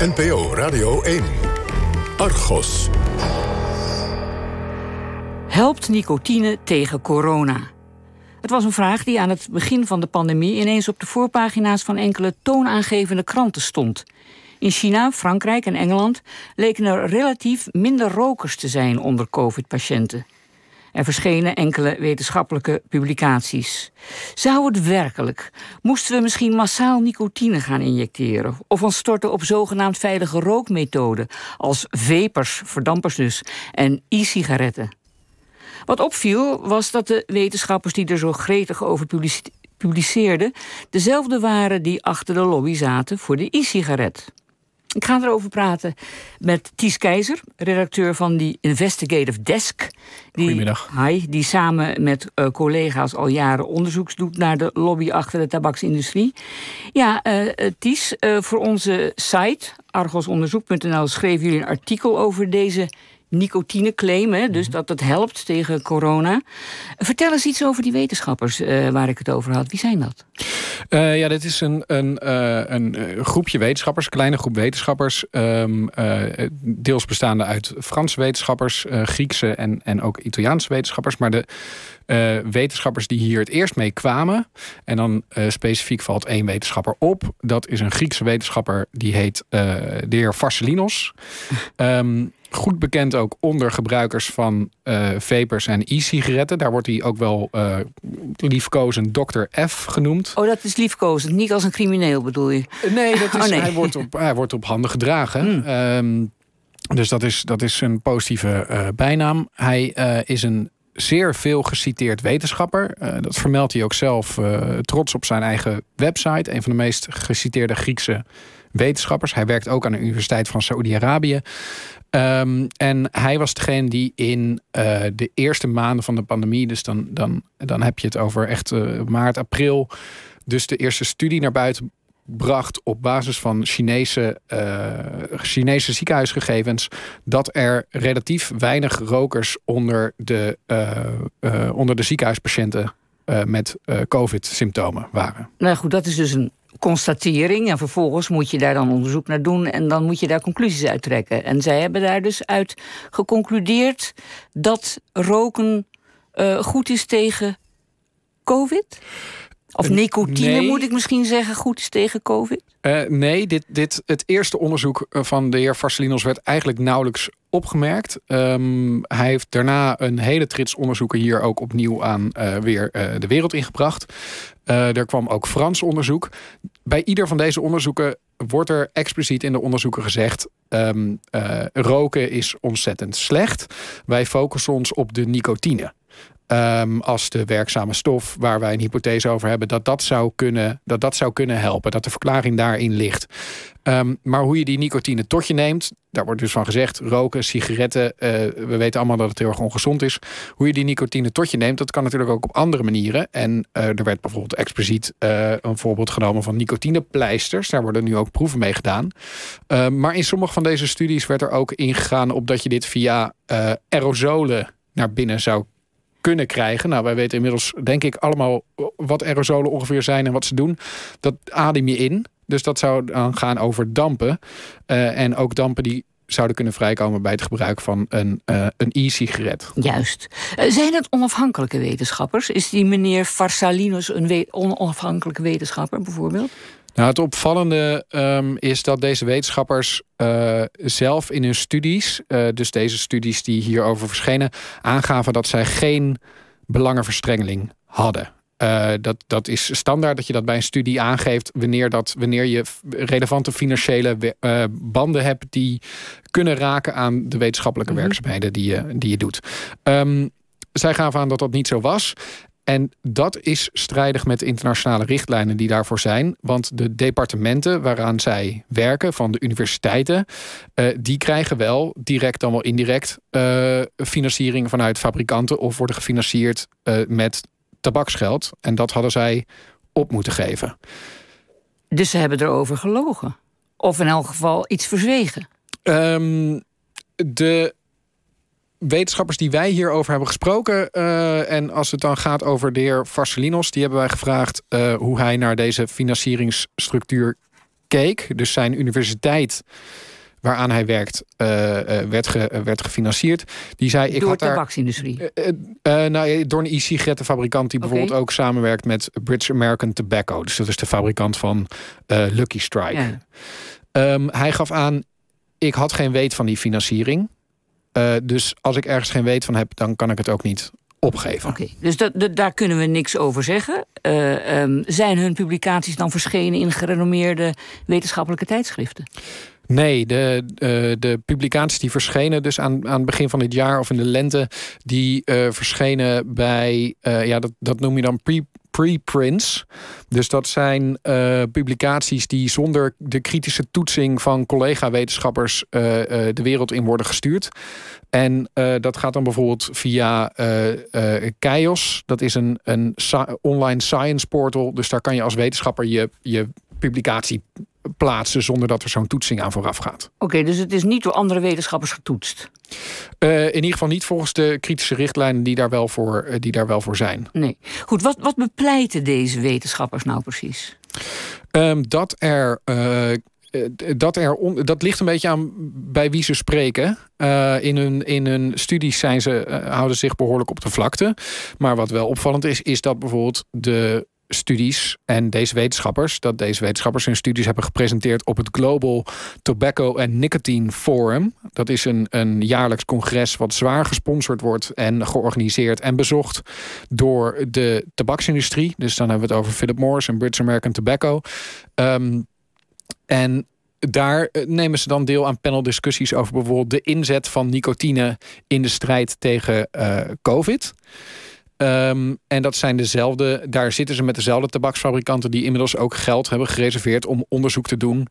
NPO Radio 1. Argos. Helpt nicotine tegen corona? Het was een vraag die aan het begin van de pandemie ineens op de voorpagina's van enkele toonaangevende kranten stond. In China, Frankrijk en Engeland leken er relatief minder rokers te zijn onder COVID-patiënten. Er verschenen enkele wetenschappelijke publicaties. Zou het werkelijk? Moesten we misschien massaal nicotine gaan injecteren? Of ons storten op zogenaamd veilige rookmethoden, als vapers, verdampers dus, en e-sigaretten? Wat opviel was dat de wetenschappers die er zo gretig over publiceerden, dezelfde waren die achter de lobby zaten voor de e-sigaret. Ik ga erover praten met Ties Keizer, redacteur van die Investigative Desk. Die, Goedemiddag. Hi, die samen met uh, collega's al jaren onderzoek doet naar de lobby achter de tabaksindustrie. Ja, uh, Ties, uh, voor onze site argosonderzoek.nl schreven jullie een artikel over deze nicotineclaim, hè, dus mhm. dat het helpt tegen corona. Vertel eens iets over die wetenschappers uh, waar ik het over had. Wie zijn dat? Uh, ja, dit is een, een, uh, een groepje wetenschappers, een kleine groep wetenschappers. Um, deels bestaande uit Franse wetenschappers, Griekse en, en ook Italiaanse wetenschappers. Maar de wetenschappers die hier het eerst mee kwamen, en dan specifiek valt één wetenschapper op. Dat is een Griekse wetenschapper, die heet de heer Varselinos. Um, goed bekend ook onder gebruikers van uh, vapers en e-sigaretten. Daar wordt hij ook wel uh, liefkozend Dr. F genoemd. Oh, dat is liefkozend. Niet als een crimineel bedoel je? Nee, dat is, oh, nee. Hij, wordt op, hij wordt op handen gedragen. Hmm. Ehm, dus dat is, dat is een positieve uh, bijnaam. Hij is een zeer veel geciteerd wetenschapper. dat vermeldt hij ook zelf trots op zijn eigen website. Een van de meest geciteerde Griekse wetenschappers. Hij werkt ook aan de Universiteit van Saoedi-Arabië. Um, en hij was degene die in uh, de eerste maanden van de pandemie, dus dan, dan, dan heb je het over echt maart, april, dus de eerste studie naar buiten bracht op basis van Chinese, uh, Chinese ziekenhuisgegevens dat er relatief weinig rokers onder de, onder de ziekenhuispatiënten met COVID-symptomen waren. Nou goed, dat is dus een constatering. En vervolgens moet je daar dan onderzoek naar doen en dan moet je daar conclusies uit trekken. En zij hebben daar dus uit geconcludeerd dat roken goed is tegen COVID. Of nicotine moet ik misschien zeggen, goed is tegen COVID? Uh, nee, dit, dit, het eerste onderzoek eh, van de heer Varselinos werd eigenlijk nauwelijks opgemerkt. Um, hij heeft daarna een hele trits onderzoeken hier ook opnieuw aan uh, weer uh, de wereld ingebracht. Er kwam ook Frans onderzoek. Bij ieder van deze onderzoeken wordt er expliciet in de onderzoeken gezegd: um, roken is ontzettend slecht. Wij focussen ons op de nicotine. Um, als de werkzame stof waar wij een hypothese over hebben, dat dat zou kunnen, dat dat zou kunnen helpen, dat de verklaring daarin ligt. Um, maar hoe je die nicotine tot je neemt, daar wordt dus van gezegd, roken, sigaretten, uh, we weten allemaal dat het heel erg ongezond is. Hoe je die nicotine tot je neemt, dat kan natuurlijk ook op andere manieren. En uh, er werd bijvoorbeeld expliciet uh, een voorbeeld genomen van nicotinepleisters. Daar worden nu ook proeven mee gedaan. maar in sommige van deze studies werd er ook ingegaan op dat je dit via aerosolen naar binnen zou kunnen krijgen. Nou, wij weten inmiddels, denk ik, allemaal wat aerosolen ongeveer zijn en wat ze doen. Dat adem je in. Dus dat zou dan gaan over dampen. Uh, en ook dampen die zouden kunnen vrijkomen bij het gebruik van een, uh, een e-sigaret. Juist. Uh, zijn het onafhankelijke wetenschappers? Is die meneer Farsalinos een onafhankelijke wetenschapper bijvoorbeeld? Nou, het opvallende um, is dat deze wetenschappers uh, zelf in hun studies, uh, dus deze studies die hierover verschenen, aangaven dat zij geen belangenverstrengeling hadden. Uh, dat, dat is standaard dat je dat bij een studie aangeeft wanneer, dat, wanneer je relevante financiële banden hebt die kunnen raken aan de wetenschappelijke mm -hmm. werkzaamheden die je, die je doet. Um, zij gaven aan dat dat niet zo was. En dat is strijdig met de internationale richtlijnen die daarvoor zijn. Want de departementen waaraan zij werken, van de universiteiten, uh, die krijgen wel direct dan wel indirect uh, financiering vanuit fabrikanten of worden gefinancierd uh, met tabaksgeld. En dat hadden zij op moeten geven. Dus ze hebben erover gelogen? Of in elk geval iets verzwegen? Um, de wetenschappers die wij hierover hebben gesproken. Uh, en als het dan gaat over de heer Varselinos, die hebben wij gevraagd uh, hoe hij naar deze financieringsstructuur keek. Dus zijn universiteit waaraan hij werkt, uh, werd, ge, werd gefinancierd. Die zei, ik door had de tabaksindustrie? Nou, door een e-sigarettenfabrikant die bijvoorbeeld ook samenwerkt met British American Tobacco. Dus dat is de fabrikant van Lucky Strike. Ehm, hij gaf aan, ik had geen weet van die financiering. Dus als ik ergens geen weet van heb, dan kan ik het ook niet opgeven. Oké, dus daar kunnen we niks over zeggen. Um, zijn hun publicaties dan verschenen in gerenommeerde wetenschappelijke tijdschriften? Nee, de, uh, de publicaties die verschenen dus aan, aan het begin van dit jaar of in de lente, die uh, verschenen bij, uh, ja, dat, dat noem je dan pre preprints. Dus dat zijn publicaties die zonder de kritische toetsing van collega-wetenschappers de wereld in worden gestuurd. En dat gaat dan bijvoorbeeld via Kaios. Dat is een, een online science portal. Dus daar kan je als wetenschapper je, je publicatie plaatsen zonder dat er zo'n toetsing aan vooraf gaat. Oké, dus het is niet door andere wetenschappers getoetst? Uh, in ieder geval niet volgens de kritische richtlijnen die daar wel voor, uh, die daar wel voor zijn. Nee. Goed, wat, wat bepleiten deze wetenschappers nou precies? Um, dat er. Uh, dat, er on, dat ligt een beetje aan bij wie ze spreken. Uh, in, hun, in hun studies zijn ze, uh, houden zich behoorlijk op de vlakte. Maar wat wel opvallend is, is dat bijvoorbeeld de studies en deze wetenschappers, dat deze wetenschappers hun studies hebben gepresenteerd op het Global Tobacco and Nicotine Forum. Dat is een, een jaarlijks congres wat zwaar gesponsord wordt en georganiseerd en bezocht door de tabaksindustrie. Dus dan hebben we het over Philip Morris en British American Tobacco. Um, en daar eh, nemen ze dan deel aan paneldiscussies over bijvoorbeeld de inzet van nicotine in de strijd tegen uh, COVID. Um, en dat zijn dezelfde, daar zitten ze met dezelfde tabaksfabrikanten die inmiddels ook geld hebben gereserveerd om onderzoek te doen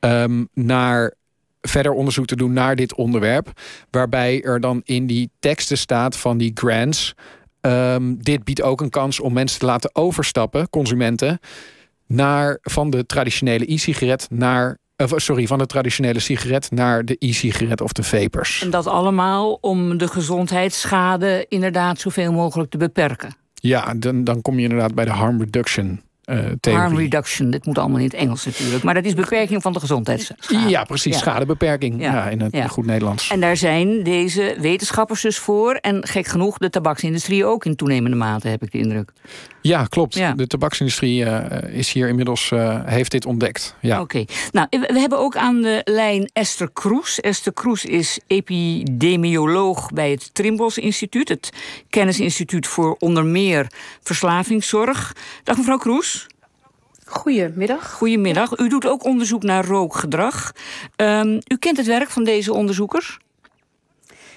um, naar verder onderzoek te doen naar dit onderwerp. Waarbij er dan in die teksten staat van die grants. Um, dit biedt ook een kans om mensen te laten overstappen, consumenten, naar, van de traditionele e-sigaret naar sorry, van de traditionele sigaret naar de e-sigaret of de vapers. En dat allemaal om de gezondheidsschade inderdaad zoveel mogelijk te beperken. Ja, dan, dan kom je inderdaad bij de harm reduction uh. Harm reduction, dit moet allemaal in het Engels natuurlijk. Maar dat is beperking van de gezondheidsschade. Ja, precies, ja. schadebeperking ja. ja. in het ja. goed Nederlands. En daar zijn deze wetenschappers dus voor. En gek genoeg de tabaksindustrie ook in toenemende mate, heb ik de indruk. Ja, klopt. De tabaksindustrie uh, is hier inmiddels, uh, heeft dit ontdekt. Ja. Oké. Okay. Nou, we hebben ook aan de lijn Esther Kroes. Esther Kroes is epidemioloog bij het Trimbos Instituut. Het Kennisinstituut voor onder meer verslavingszorg. Dag mevrouw Kroes. Goedemiddag. Goedemiddag. U doet ook onderzoek naar rookgedrag. Um, u kent het werk van deze onderzoekers?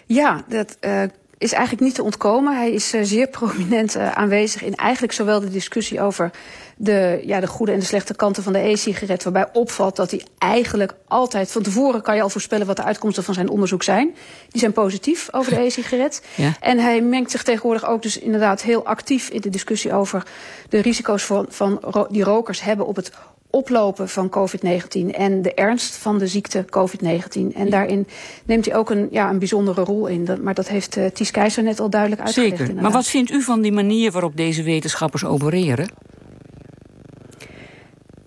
Ja, dat uh, is eigenlijk niet te ontkomen. Hij is uh, zeer prominent uh, aanwezig in eigenlijk zowel de discussie over de, ja, de goede en de slechte kanten van de e-sigaret. Waarbij opvalt dat hij eigenlijk altijd, van tevoren kan je al voorspellen wat de uitkomsten van zijn onderzoek zijn. Die zijn positief over de e-sigaret. Ja. En hij mengt zich tegenwoordig ook dus inderdaad heel actief in de discussie over de risico's van, van ro die rokers hebben op het oplopen van COVID-19 en de ernst van de ziekte COVID-19. En daarin neemt hij ook een, ja, een bijzondere rol in. Dat, maar dat heeft uh, Ties Keizer net al duidelijk uitgelegd. Zeker. Inderdaad. Maar wat vindt u van die manier waarop deze wetenschappers opereren?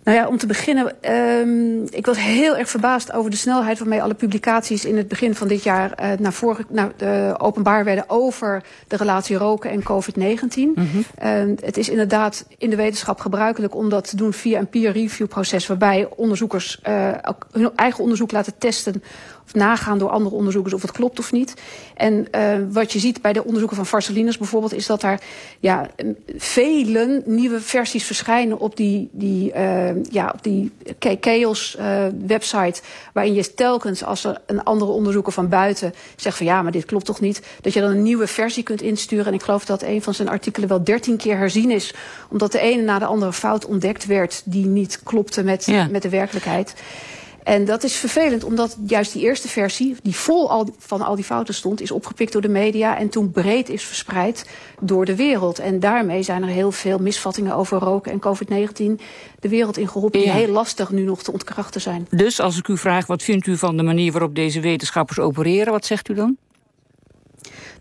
Nou ja, om te beginnen, um, ik was heel erg verbaasd over de snelheid waarmee alle publicaties in het begin van dit jaar uh, naar voren naar, uh, openbaar werden over de relatie roken en COVID-19. Mm -hmm. uh, het is inderdaad in de wetenschap gebruikelijk om dat te doen via een peer review proces, waarbij onderzoekers uh, hun eigen onderzoek laten testen of nagaan door andere onderzoekers of het klopt of niet. En uh, wat je ziet bij de onderzoeken van Varselinus bijvoorbeeld, is dat daar ja, vele nieuwe versies verschijnen op die, die, uh, ja, op die Chaos uh, website. Waarin je telkens, als er een andere onderzoeker van buiten zegt van ja, maar dit klopt toch niet, dat je dan een nieuwe versie kunt insturen. En ik geloof dat een van zijn artikelen wel dertien keer herzien is, omdat de ene na de andere fout ontdekt werd die niet klopte met, ja. met de werkelijkheid. En dat is vervelend, omdat juist die eerste versie, die vol al, van al die fouten stond, is opgepikt door de media en toen breed is verspreid door de wereld. En daarmee zijn er heel veel misvattingen over roken en COVID-19 de wereld in geroepen, die ja. heel lastig nu nog te ontkrachten zijn. Dus als ik u vraag, wat vindt u van de manier waarop deze wetenschappers opereren, wat zegt u dan?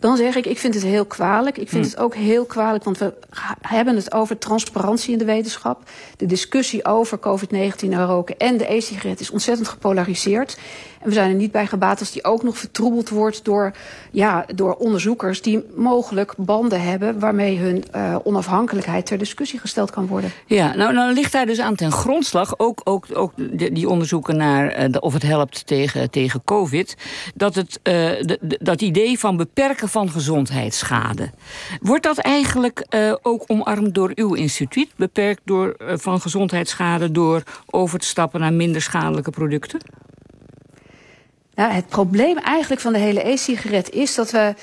Dan zeg ik, ik vind het heel kwalijk. Ik vind hm. het ook heel kwalijk, want we hebben het over transparantie in de wetenschap. De discussie over COVID-19 en roken en de e-sigaret is ontzettend gepolariseerd. En we zijn er niet bij gebaat als die ook nog vertroebeld wordt door, ja, door onderzoekers die mogelijk banden hebben waarmee hun uh, onafhankelijkheid ter discussie gesteld kan worden. Ja, nou, nou ligt daar dus aan ten grondslag ook, ook, ook die onderzoeken naar uh, of het helpt tegen, tegen COVID, dat het de, dat idee van beperken van gezondheidsschade. Wordt dat eigenlijk ook omarmd door uw instituut? Beperkt door, van gezondheidsschade door over te stappen naar minder schadelijke producten? Nou, het probleem eigenlijk van de hele e-sigaret is dat we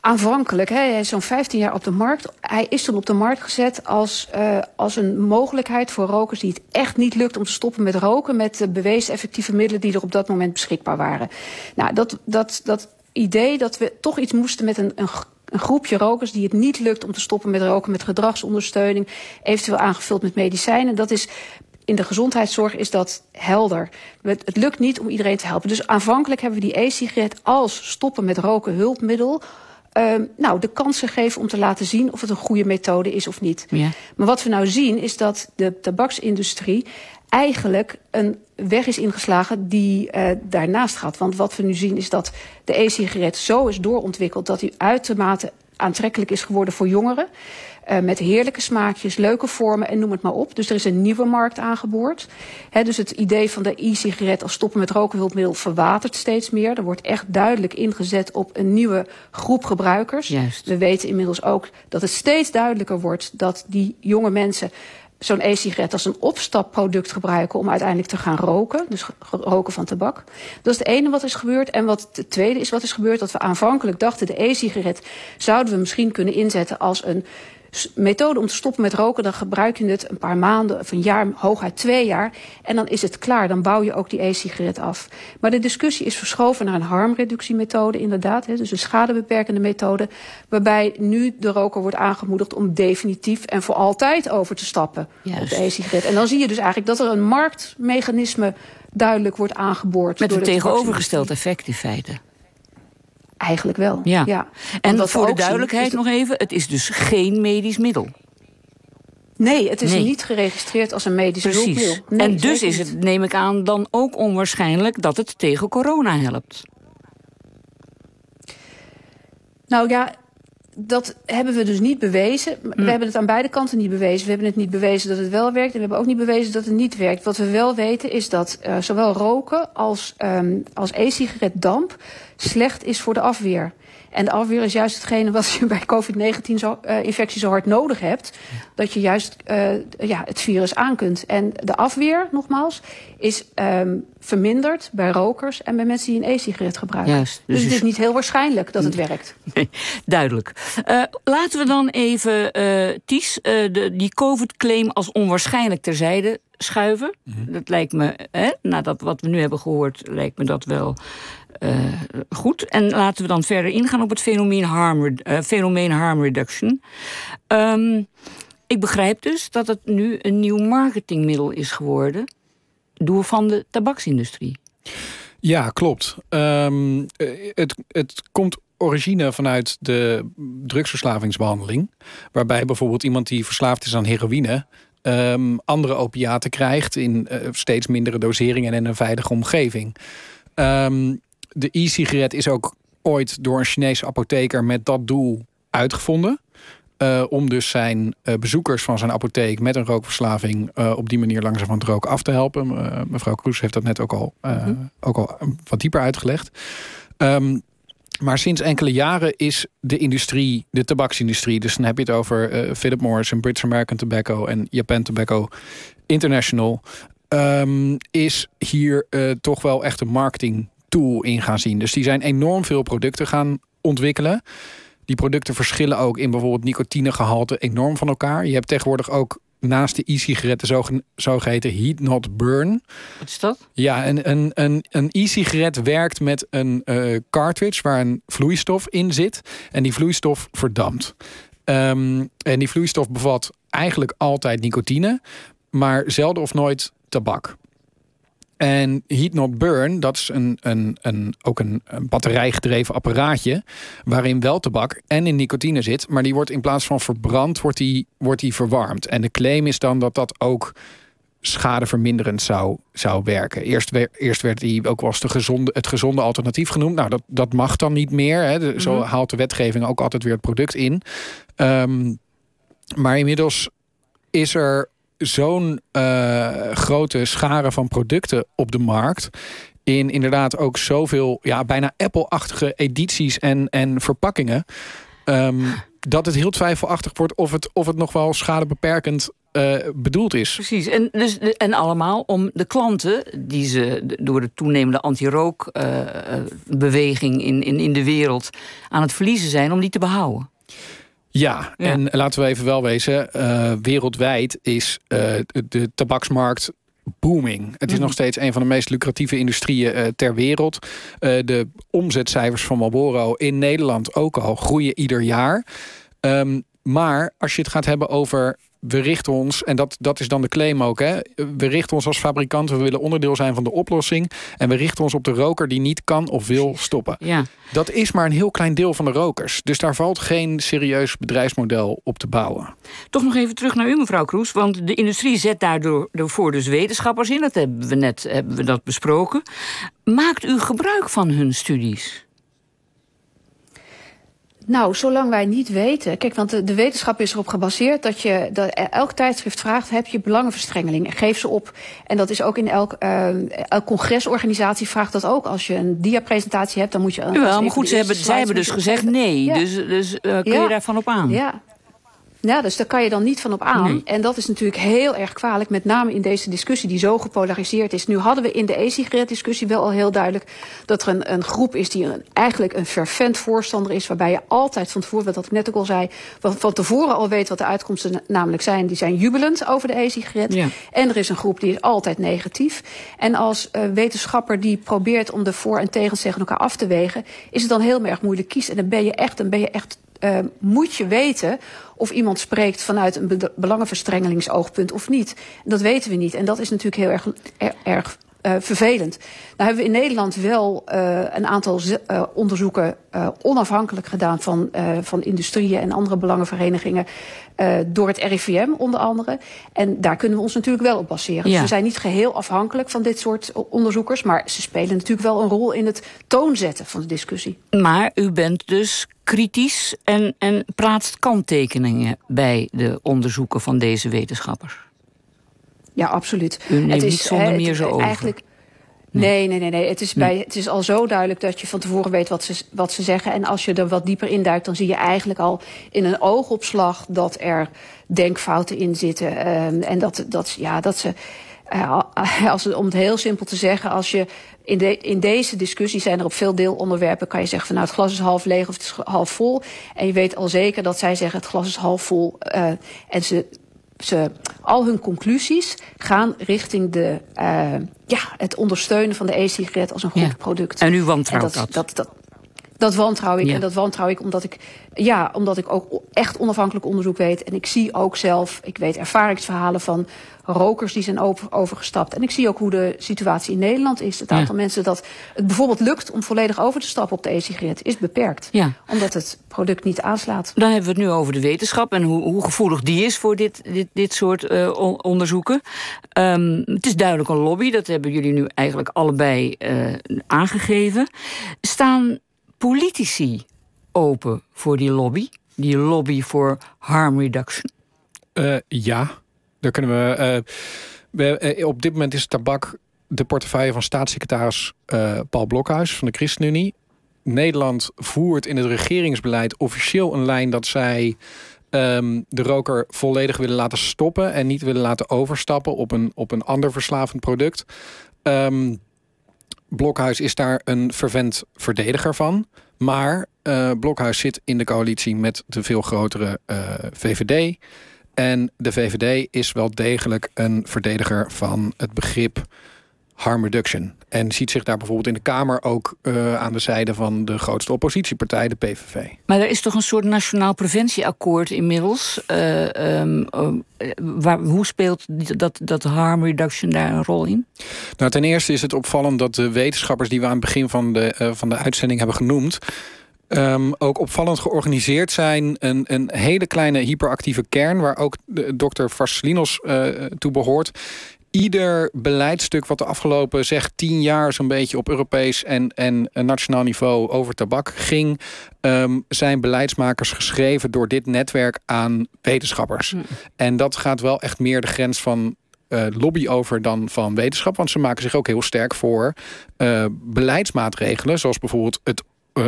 aanvankelijk, hè, hij is zo'n 15 jaar op de markt. Hij is toen op de markt gezet als, uh, als een mogelijkheid voor rokers die het echt niet lukt om te stoppen met roken. met de bewezen effectieve middelen die er op dat moment beschikbaar waren. Nou, dat, dat, dat idee dat we toch iets moesten met een, een een groepje rokers die het niet lukt om te stoppen met roken met gedragsondersteuning, eventueel aangevuld met medicijnen. Dat is in de gezondheidszorg is dat helder. Het lukt niet om iedereen te helpen. Dus aanvankelijk hebben we die e-sigaret als stoppen met roken hulpmiddel. Uh, nou, de kansen geven om te laten zien of het een goede methode is of niet. Ja. Maar wat we nou zien is dat de tabaksindustrie eigenlijk een weg is ingeslagen die uh, daarnaast gaat. Want wat we nu zien is dat de e-sigaret zo is doorontwikkeld dat die uitermate aantrekkelijk is geworden voor jongeren. Uh, met heerlijke smaakjes, leuke vormen en noem het maar op. Dus er is een nieuwe markt aangeboord. He, dus het idee van de e-sigaret als stoppen met rokenhulpmiddel verwatert steeds meer. Er wordt echt duidelijk ingezet op een nieuwe groep gebruikers. Juist. We weten inmiddels ook dat het steeds duidelijker wordt dat die jonge mensen zo'n e-sigaret als een opstapproduct gebruiken om uiteindelijk te gaan roken. Dus roken van tabak. Dat is het ene wat is gebeurd. En wat het tweede is wat is gebeurd, dat we aanvankelijk dachten de e-sigaret zouden we misschien kunnen inzetten als een methode om te stoppen met roken, dan gebruik je het een paar maanden of een jaar, hooguit twee jaar. En dan is het klaar. Dan bouw je ook die e-sigaret af. Maar de discussie is verschoven naar een harmreductiemethode, inderdaad. Hè, dus een schadebeperkende methode. Waarbij nu de roker wordt aangemoedigd om definitief en voor altijd over te stappen Juist. op de e-sigaret. En dan zie je dus eigenlijk dat er een marktmechanisme duidelijk wordt aangeboord. Met een tegenovergesteld effect in feite. Eigenlijk wel. Ja. ja. En voor de duidelijkheid nog even: het is dus geen medisch middel. Nee, het is niet geregistreerd als een medisch Precies. Nee, en dus is het, neem ik aan, dan ook onwaarschijnlijk dat het tegen corona helpt. Nou ja, dat hebben we dus niet bewezen. We hm. hebben het aan beide kanten niet bewezen. We hebben het niet bewezen dat het wel werkt. En we hebben ook niet bewezen dat het niet werkt. Wat we wel weten is dat uh, zowel roken als, um, als e-sigaret damp slecht is voor de afweer. En de afweer is juist hetgene wat je bij COVID-19-infectie zo hard nodig hebt. Dat je juist uh, ja, het virus aan kunt. En de afweer, nogmaals, is um, verminderd bij rokers en bij mensen die een e-sigaret gebruiken. Juist, dus, dus het is niet heel waarschijnlijk dat het werkt. Nee, duidelijk. Uh, laten we dan even, uh, Ties, de, die COVID-claim als onwaarschijnlijk terzijde schuiven. Mm -hmm. Dat lijkt me, hè, nadat wat we nu hebben gehoord, lijkt me dat wel uh, goed. En laten we dan verder ingaan op het fenomeen harm, uh, fenomeen harm reduction. Um, ik begrijp dus dat het nu een nieuw marketingmiddel is geworden door van de tabaksindustrie. Ja, klopt. Um, het, het komt origine vanuit de drugsverslavingsbehandeling. Waarbij bijvoorbeeld iemand die verslaafd is aan heroïne. Um, andere opiaten krijgt in uh, steeds mindere doseringen en in een veilige omgeving. Um, de e-sigaret is ook ooit door een Chinese apotheker met dat doel uitgevonden. Uh, om dus zijn uh, bezoekers van zijn apotheek met een rookverslaving uh, op die manier langzaam van het roken af te helpen. mevrouw Kroes heeft dat net ook al, mm ook al wat dieper uitgelegd. Um, maar sinds enkele jaren is de industrie, de tabaksindustrie, dus dan heb je het over Philip Morris en British American Tobacco en Japan Tobacco International, um, is hier toch wel echt een marketing tool in gaan zien. Dus die zijn enorm veel producten gaan ontwikkelen. Die producten verschillen ook in bijvoorbeeld nicotinegehalte enorm van elkaar. Je hebt tegenwoordig ook naast de e-sigaretten zogeheten heat not burn. Wat is dat? Ja, een, een, een, een e-sigaret werkt met een uh, cartridge waar een vloeistof in zit. En die vloeistof verdampt. Um, en die vloeistof bevat eigenlijk altijd nicotine, maar zelden of nooit tabak. En Heat Not Burn, dat is een, een, een, ook een, een batterijgedreven apparaatje... waarin wel tabak en in nicotine zit... maar die wordt in plaats van verbrand, wordt die, wordt die verwarmd. En de claim is dan dat dat ook schadeverminderend zou, zou werken. Eerst, eerst werd die ook wel eens de gezonde, het gezonde alternatief genoemd. Nou, dat, dat mag dan niet meer. Hè. Zo mhm. haalt de wetgeving ook altijd weer het product in. Um, maar inmiddels is er zo'n uh, grote schare van producten op de markt in inderdaad ook zoveel, ja, bijna Apple-achtige edities en, en verpakkingen. Um, dat het heel twijfelachtig wordt of het, of het nog wel schadebeperkend uh, bedoeld is. Precies, en, dus, en allemaal om de klanten... die ze door de toenemende anti-rookbeweging uh, in, in, in de wereld... aan het verliezen zijn, om die te behouden. Ja, en laten we even wel wezen, uh, wereldwijd is uh, de tabaksmarkt booming. Het is mhm. nog steeds een van de meest lucratieve industrieën uh, ter wereld. de omzetcijfers van Marlboro in Nederland ook al groeien ieder jaar. Um, maar als je het gaat hebben over we richten ons, en dat, dat is dan de claim ook, hè, we richten ons als fabrikanten, we willen onderdeel zijn van de oplossing. En we richten ons op de roker die niet kan of wil stoppen. Ja. Dat is maar een heel klein deel van de rokers. Dus daar valt geen serieus bedrijfsmodel op te bouwen. Toch nog even terug naar u, mevrouw Kroes. Want de industrie zet daardoor voor dus wetenschappers in. Dat hebben we net hebben we dat besproken. Maakt u gebruik van hun studies? Nou, zolang wij niet weten. Kijk, want de, de, wetenschap is erop gebaseerd dat je dat elk tijdschrift vraagt: heb je belangenverstrengeling? Geef ze op. En dat is ook in elk, uh, elk congresorganisatie vraagt dat ook. Als je een diapresentatie hebt, dan moet je. Een, ja, maar goed, ze hebben, zij hebben dus gezegd nee. Dus, dus uh, kun je daarvan op aan? Ja. Ja, dus daar kan je dan niet van op aan. En dat is natuurlijk heel erg kwalijk, met name in deze discussie die zo gepolariseerd is. Nu hadden we in de e-sigaret-discussie wel al heel duidelijk dat er een, een groep is die een, eigenlijk een fervent voorstander is, waarbij je altijd van tevoren, wat ik net ook al zei, van, van tevoren al weet wat de uitkomsten namelijk zijn. Die zijn jubelend over de e-sigaret. En er is een groep die is altijd negatief. En als uh, wetenschapper die probeert om de voor- en tegens tegen elkaar af te wegen, is het dan heel erg moeilijk kiezen. En dan ben je echt, dan ben je echt uh, moet je weten of iemand spreekt vanuit een be belangenverstrengelingsoogpunt of niet. Dat weten we niet. En dat is natuurlijk heel erg, erg uh, vervelend. Nou hebben we in Nederland wel uh, een aantal uh, onderzoeken onafhankelijk gedaan van, van industrieën en andere belangenverenigingen door het RIVM onder andere. En daar kunnen we ons natuurlijk wel op baseren. Ja. Dus we zijn niet geheel afhankelijk van dit soort onderzoekers, maar ze spelen natuurlijk wel een rol in het toonzetten van de discussie. Maar u bent dus kritisch en, en plaatst kanttekeningen bij de onderzoeken van deze wetenschappers. Ja, absoluut. U neemt het is, niet zonder meer zo over. Eigenlijk, Nee, nee, nee. nee. Het, is bij, het is al zo duidelijk dat je van tevoren weet wat ze, wat ze zeggen. En als je er wat dieper induikt, dan zie je eigenlijk al in een oogopslag dat er denkfouten in zitten. Um, en dat, dat, ja, dat ze. Als, om het heel simpel te zeggen, als je in, de, in deze discussie zijn er op veel deelonderwerpen, kan je zeggen van nou het glas is half leeg of het is half vol. En je weet al zeker dat zij zeggen het glas is half vol. Uh, en ze ze, al hun conclusies gaan richting de, uh, ja, het ondersteunen van de e-sigaret als een goed ja. product. En u wantrouwt dat, dat? dat? Dat, wantrouw ik. Ja. En dat wantrouw ik omdat ik, ja, omdat ik ook echt onafhankelijk onderzoek weet. En ik zie ook zelf, ik weet ervaringsverhalen van rokers die zijn over, overgestapt. En ik zie ook hoe de situatie in Nederland is. Het aantal ja. mensen dat het bijvoorbeeld lukt om volledig over te stappen op de e-sigaret is beperkt. Ja. Omdat het product niet aanslaat. Dan hebben we het nu over de wetenschap en hoe, hoe gevoelig die is voor dit, dit, dit soort uh, onderzoeken. Um, het is duidelijk een lobby, dat hebben jullie nu eigenlijk allebei uh, aangegeven. Staan politici open voor die lobby? Die lobby voor harm reduction? Uh, ja, daar kunnen we, uh, we uh, op dit moment is tabak de portefeuille van staatssecretaris Paul Blokhuis van de ChristenUnie. Nederland voert in het regeringsbeleid officieel een lijn dat zij um, de roker volledig willen laten stoppen en niet willen laten overstappen op een, op een ander verslavend product. Um, Blokhuis is daar een vervent verdediger van. Maar uh, Blokhuis zit in de coalitie met de veel grotere uh, VVD. En de VVD is wel degelijk een verdediger van het begrip harm reduction. En ziet zich daar bijvoorbeeld in de Kamer ook aan de zijde van de grootste oppositiepartij, de PVV. Maar er is toch een soort nationaal preventieakkoord inmiddels. Ehm, waar, hoe speelt dat, dat harm reduction daar een rol in? Nou, ten eerste is het opvallend dat de wetenschappers die we aan het begin van de, van de uitzending hebben genoemd Um, ook opvallend georganiseerd zijn. Een, een hele kleine hyperactieve kern... waar ook de dokter Varselinos uh, toe behoort. Ieder beleidstuk wat de afgelopen zeg tien jaar... zo'n beetje op Europees en, en nationaal niveau over tabak ging... Um, zijn beleidsmakers geschreven door dit netwerk aan wetenschappers. Hm. En dat gaat wel echt meer de grens van uh, lobby over dan van wetenschap. Want ze maken zich ook heel sterk voor uh, beleidsmaatregelen. Zoals bijvoorbeeld het eh,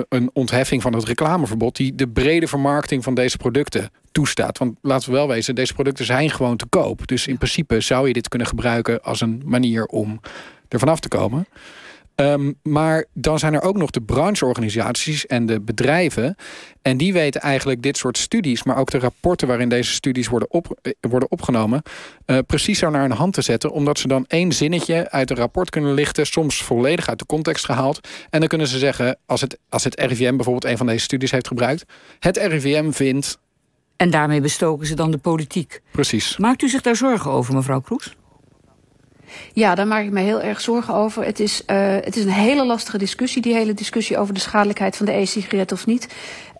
een ontheffing van het reclameverbod... die de brede vermarkting van deze producten toestaat. Want laten we wel wezen, deze producten zijn gewoon te koop. Dus in principe zou je dit kunnen gebruiken als een manier om er vanaf te komen. Um, maar dan zijn er ook nog de brancheorganisaties en de bedrijven. En die weten eigenlijk dit soort studies, maar ook de rapporten waarin deze studies worden, op, eh, worden opgenomen, uh, precies zo naar hun hand te zetten. Omdat ze dan één zinnetje uit een rapport kunnen lichten, soms volledig uit de context gehaald. En dan kunnen ze zeggen, als het, als het RIVM bijvoorbeeld een van deze studies heeft gebruikt, het RIVM vindt. En daarmee bestoken ze dan de politiek. Precies. Maakt u zich daar zorgen over, mevrouw Kroes? Ja, daar maak ik me heel erg zorgen over. Het is, uh, het is een hele lastige discussie, die hele discussie over de schadelijkheid van de e-sigaret of niet.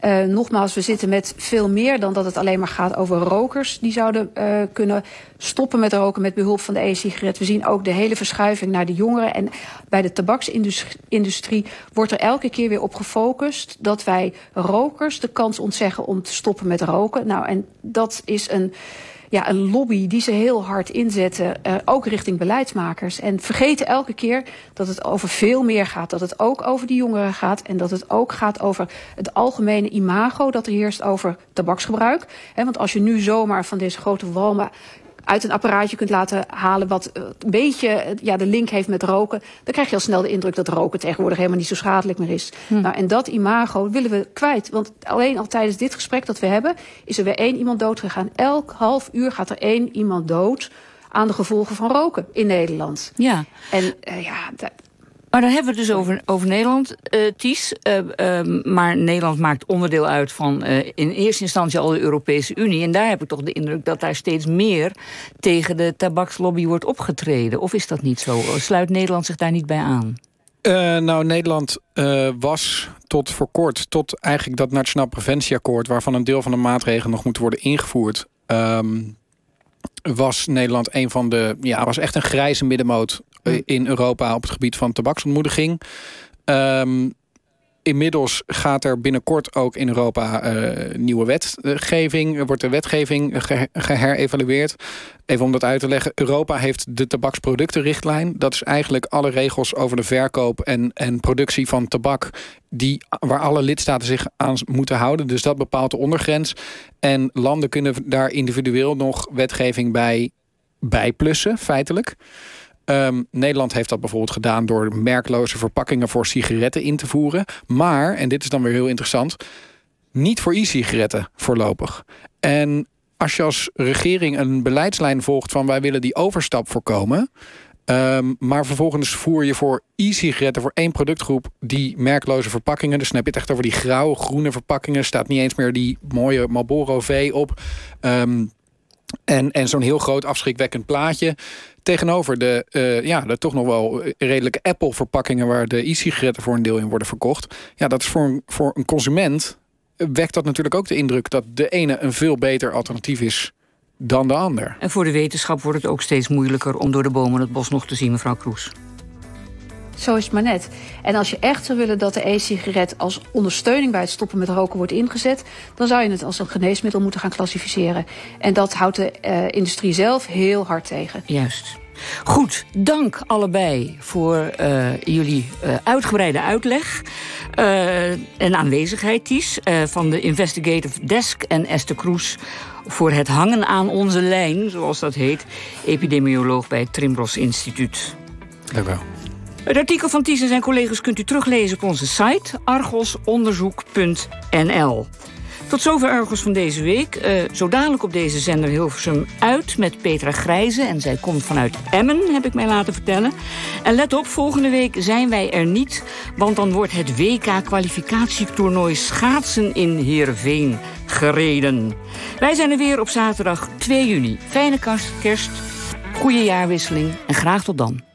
Uh, nogmaals, we zitten met veel meer dan dat het alleen maar gaat over rokers. Die zouden uh, kunnen stoppen met roken met behulp van de e-sigaret. We zien ook de hele verschuiving naar de jongeren. En bij de tabaksindustrie wordt er elke keer weer op gefocust... dat wij rokers de kans ontzeggen om te stoppen met roken. Nou, en dat is een ja, een lobby die ze heel hard inzetten, uh, ook richting beleidsmakers. En vergeten elke keer dat het over veel meer gaat. Dat het ook over die jongeren gaat en dat het ook gaat over het algemene imago dat er heerst over tabaksgebruik. Want als je nu zomaar van deze grote walmen uit een apparaatje kunt laten halen wat eh, een beetje eh, ja, de link heeft met roken, dan krijg je al snel de indruk dat roken tegenwoordig helemaal niet zo schadelijk meer is. Hm. Nou, en dat imago willen we kwijt. Want alleen al tijdens dit gesprek dat we hebben, is er weer één iemand dood gegaan. Elk half uur gaat er één iemand dood aan de gevolgen van roken in Nederland. Ja. En uh, ja, maar dan hebben we het dus over, over Nederland, uh, Ties. Uh, uh, maar Nederland maakt onderdeel uit van in eerste instantie al de Europese Unie. En daar heb ik toch de indruk dat daar steeds meer tegen de tabakslobby wordt opgetreden. Of is dat niet zo? Sluit Nederland zich daar niet bij aan? nou, Nederland was tot voor kort, tot eigenlijk dat Nationaal Preventieakkoord, waarvan een deel van de maatregelen nog moet worden ingevoerd. Um, was Nederland een van de. Ja, was echt een grijze middenmoot. In Europa op het gebied van tabaksontmoediging. Um, inmiddels gaat er binnenkort ook in Europa uh, nieuwe wetgeving, wordt de wetgeving geherevalueerd. Even om dat uit te leggen, Europa heeft de tabaksproductenrichtlijn. Dat is eigenlijk alle regels over de verkoop en, en productie van tabak... Die, waar alle lidstaten zich aan moeten houden. Dus dat bepaalt de ondergrens. En landen kunnen daar individueel nog wetgeving bij bijplussen, feitelijk. Um, Nederland heeft dat bijvoorbeeld gedaan door merkloze verpakkingen voor sigaretten in te voeren. Maar, en dit is dan weer heel interessant, niet voor e-sigaretten voorlopig. En als je als regering een beleidslijn volgt van wij willen die overstap voorkomen. Um, maar vervolgens voer je voor e-sigaretten voor één productgroep die merkloze verpakkingen. Dus dan heb je het echt over die grauwe, groene verpakkingen. Staat niet eens meer die mooie Marlboro V op. Um, en, en zo'n heel groot afschrikwekkend plaatje. Tegenover de, uh, ja, de toch nog wel redelijke Apple-verpakkingen... waar de e-sigaretten voor een deel in worden verkocht. Ja, dat is voor een, voor een consument... wekt dat natuurlijk ook de indruk dat de ene een veel beter alternatief is dan de ander. En voor de wetenschap wordt het ook steeds moeilijker... om door de bomen het bos nog te zien, mevrouw Kroes. Zo is het maar net. En als je echt zou willen dat de e-sigaret als ondersteuning bij het stoppen met roken wordt ingezet, dan zou je het als een geneesmiddel moeten gaan klassificeren. En dat houdt de uh, industrie zelf heel hard tegen. Juist. Goed, dank allebei voor uh, jullie uh, uitgebreide uitleg uh, en aanwezigheid, Ties, van de Investigative Desk en Esther Kroes voor het hangen aan onze lijn, zoals dat heet, epidemioloog bij het Trimbros Instituut. Dank u wel. Het artikel van Ties en zijn collega's kunt u teruglezen op onze site argosonderzoek.nl. Tot zover Argos van deze week. Uh, zo dadelijk op deze zender Hilversum uit met Petra Grijze. En zij komt vanuit Emmen, heb ik mij laten vertellen. En let op, volgende week zijn wij er niet. Want dan wordt het WK-kwalificatietoernooi schaatsen in Heerenveen gereden. Wij zijn er weer op zaterdag 2 juni. Fijne kerst, goede jaarwisseling en graag tot dan.